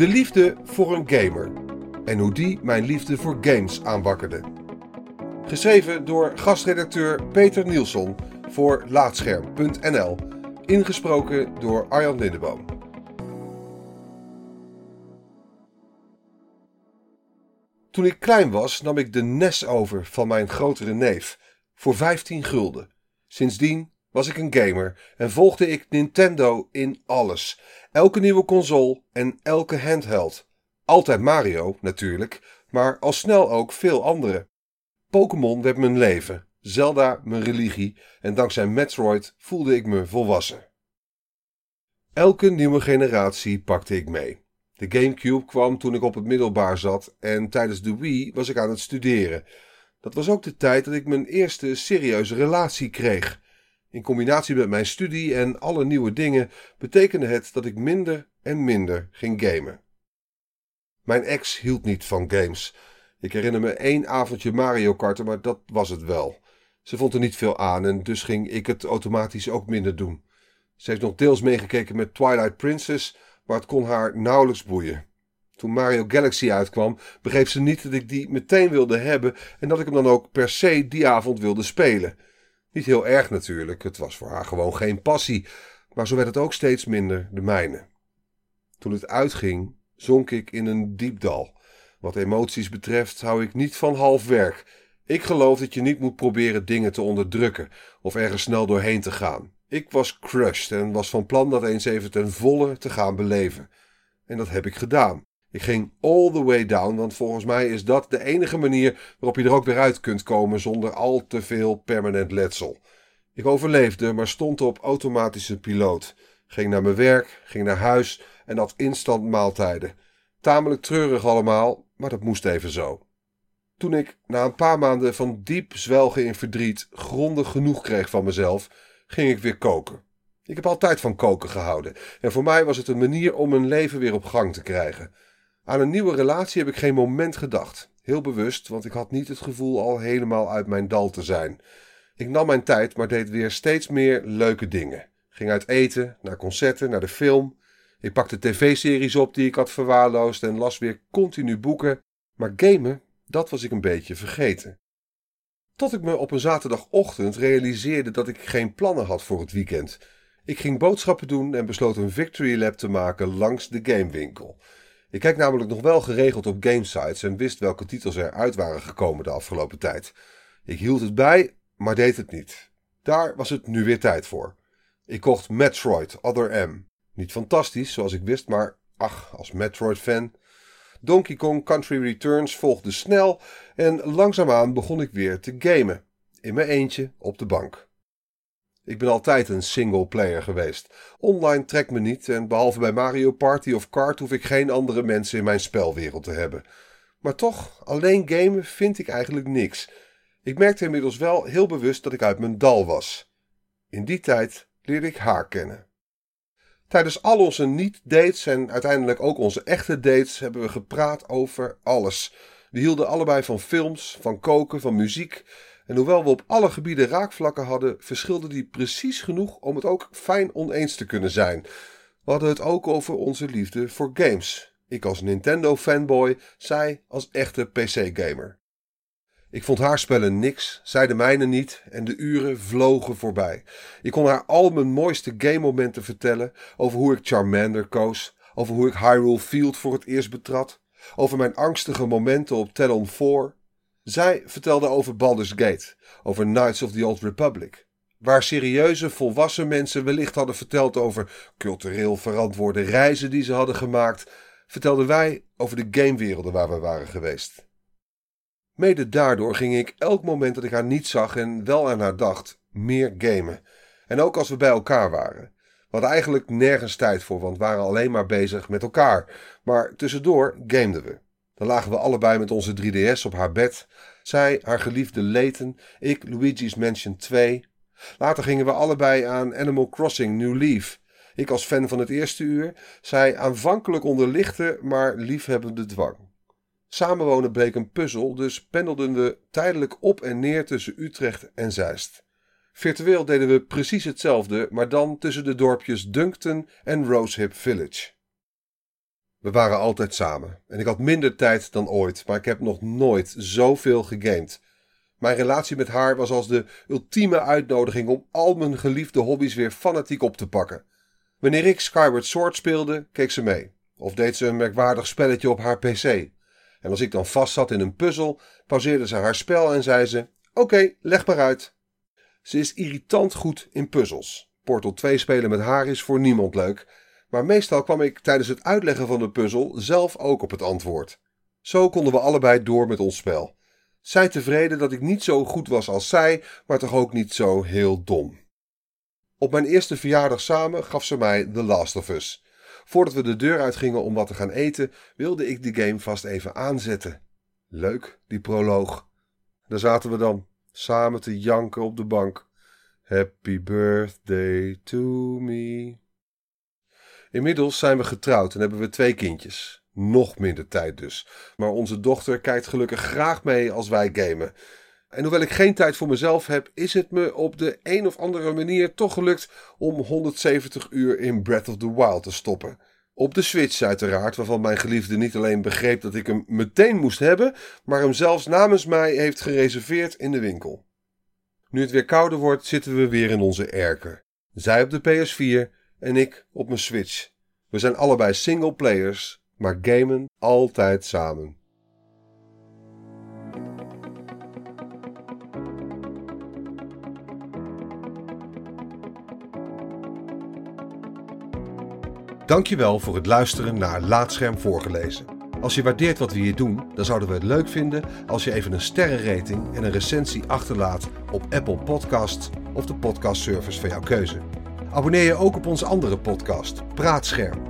De liefde voor een gamer en hoe die mijn liefde voor games aanwakkerde. Geschreven door gastredacteur Peter Nielsen voor Laatscherm.nl. Ingesproken door Arjan Lindeboom. Toen ik klein was, nam ik de NES over van mijn grotere neef voor 15 gulden. Sindsdien was ik een gamer en volgde ik Nintendo in alles. Elke nieuwe console en elke handheld. Altijd Mario, natuurlijk, maar al snel ook veel andere. Pokémon werd mijn leven, Zelda mijn religie en dankzij Metroid voelde ik me volwassen. Elke nieuwe generatie pakte ik mee. De GameCube kwam toen ik op het middelbaar zat en tijdens de Wii was ik aan het studeren. Dat was ook de tijd dat ik mijn eerste serieuze relatie kreeg. In combinatie met mijn studie en alle nieuwe dingen betekende het dat ik minder en minder ging gamen. Mijn ex hield niet van games. Ik herinner me één avondje Mario Karten, maar dat was het wel. Ze vond er niet veel aan en dus ging ik het automatisch ook minder doen. Ze heeft nog deels meegekeken met Twilight Princess, maar het kon haar nauwelijks boeien. Toen Mario Galaxy uitkwam, begreep ze niet dat ik die meteen wilde hebben en dat ik hem dan ook per se die avond wilde spelen. Niet heel erg natuurlijk, het was voor haar gewoon geen passie, maar zo werd het ook steeds minder de mijne. Toen het uitging, zonk ik in een diep dal. Wat emoties betreft hou ik niet van half werk. Ik geloof dat je niet moet proberen dingen te onderdrukken of ergens snel doorheen te gaan. Ik was crushed en was van plan dat eens even ten volle te gaan beleven. En dat heb ik gedaan. Ik ging all the way down, want volgens mij is dat de enige manier waarop je er ook weer uit kunt komen zonder al te veel permanent letsel. Ik overleefde, maar stond op automatische piloot. Ging naar mijn werk, ging naar huis en had instant maaltijden. Tamelijk treurig allemaal, maar dat moest even zo. Toen ik na een paar maanden van diep zwelgen in verdriet grondig genoeg kreeg van mezelf, ging ik weer koken. Ik heb altijd van koken gehouden en voor mij was het een manier om mijn leven weer op gang te krijgen. Aan een nieuwe relatie heb ik geen moment gedacht. Heel bewust, want ik had niet het gevoel al helemaal uit mijn dal te zijn. Ik nam mijn tijd, maar deed weer steeds meer leuke dingen. Ging uit eten, naar concerten, naar de film. Ik pakte tv-series op die ik had verwaarloosd en las weer continu boeken. Maar gamen, dat was ik een beetje vergeten. Tot ik me op een zaterdagochtend realiseerde dat ik geen plannen had voor het weekend. Ik ging boodschappen doen en besloot een Victory Lap te maken langs de gamewinkel. Ik kijk namelijk nog wel geregeld op gamesites en wist welke titels er uit waren gekomen de afgelopen tijd. Ik hield het bij, maar deed het niet. Daar was het nu weer tijd voor. Ik kocht Metroid Other M. Niet fantastisch, zoals ik wist, maar ach, als Metroid-fan. Donkey Kong Country Returns volgde snel en langzaamaan begon ik weer te gamen. In mijn eentje op de bank. Ik ben altijd een single player geweest. Online trekt me niet en behalve bij Mario Party of Kart hoef ik geen andere mensen in mijn spelwereld te hebben. Maar toch, alleen gamen vind ik eigenlijk niks. Ik merkte inmiddels wel heel bewust dat ik uit mijn dal was. In die tijd leerde ik haar kennen. Tijdens al onze niet-dates en uiteindelijk ook onze echte dates hebben we gepraat over alles. We hielden allebei van films, van koken, van muziek. En hoewel we op alle gebieden raakvlakken hadden, verschilden die precies genoeg om het ook fijn oneens te kunnen zijn. We hadden het ook over onze liefde voor games. Ik als Nintendo-fanboy, zij als echte PC-gamer. Ik vond haar spellen niks, zij de mijne niet en de uren vlogen voorbij. Ik kon haar al mijn mooiste game-momenten vertellen over hoe ik Charmander koos, over hoe ik Hyrule Field voor het eerst betrad, over mijn angstige momenten op Talon 4. Zij vertelde over Baldur's Gate, over Knights of the Old Republic, waar serieuze volwassen mensen wellicht hadden verteld over cultureel verantwoorde reizen die ze hadden gemaakt, vertelden wij over de gamewerelden waar we waren geweest. Mede daardoor ging ik elk moment dat ik haar niet zag en wel aan haar dacht, meer gamen. En ook als we bij elkaar waren. We hadden eigenlijk nergens tijd voor, want we waren alleen maar bezig met elkaar. Maar tussendoor gameden we. Dan lagen we allebei met onze 3DS op haar bed. Zij, haar geliefde Layton, ik Luigi's Mansion 2. Later gingen we allebei aan Animal Crossing New Leaf. Ik als fan van het eerste uur, zij aanvankelijk onder lichte, maar liefhebbende dwang. Samenwonen bleek een puzzel, dus pendelden we tijdelijk op en neer tussen Utrecht en Zeist. Virtueel deden we precies hetzelfde, maar dan tussen de dorpjes Duncton en Rosehip Village. We waren altijd samen en ik had minder tijd dan ooit, maar ik heb nog nooit zoveel gegamed. Mijn relatie met haar was als de ultieme uitnodiging om al mijn geliefde hobby's weer fanatiek op te pakken. Wanneer ik Skyward Sword speelde, keek ze mee. Of deed ze een merkwaardig spelletje op haar pc. En als ik dan vast zat in een puzzel, pauzeerde ze haar spel en zei ze: Oké, leg maar uit. Ze is irritant goed in puzzels. Portal 2 spelen met haar is voor niemand leuk, maar meestal kwam ik tijdens het uitleggen van de puzzel zelf ook op het antwoord. Zo konden we allebei door met ons spel. Zij tevreden dat ik niet zo goed was als zij, maar toch ook niet zo heel dom. Op mijn eerste verjaardag samen gaf ze mij The Last of Us. Voordat we de deur uitgingen om wat te gaan eten, wilde ik die game vast even aanzetten. Leuk, die proloog. Daar zaten we dan, samen te janken op de bank. Happy birthday to me. Inmiddels zijn we getrouwd en hebben we twee kindjes. Nog minder tijd dus. Maar onze dochter kijkt gelukkig graag mee als wij gamen. En hoewel ik geen tijd voor mezelf heb, is het me op de een of andere manier toch gelukt om 170 uur in Breath of the Wild te stoppen. Op de Switch uiteraard, waarvan mijn geliefde niet alleen begreep dat ik hem meteen moest hebben, maar hem zelfs namens mij heeft gereserveerd in de winkel. Nu het weer kouder wordt, zitten we weer in onze erker. Zij op de PS4 en ik op mijn Switch. We zijn allebei single players, maar gamen altijd samen. Dankjewel voor het luisteren naar Laatscherm voorgelezen. Als je waardeert wat we hier doen, dan zouden we het leuk vinden als je even een sterrenrating en een recensie achterlaat op Apple Podcasts of de podcastservice van jouw keuze. Abonneer je ook op onze andere podcast, Praatscherm.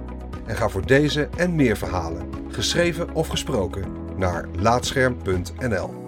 En ga voor deze en meer verhalen, geschreven of gesproken, naar laatscherm.nl.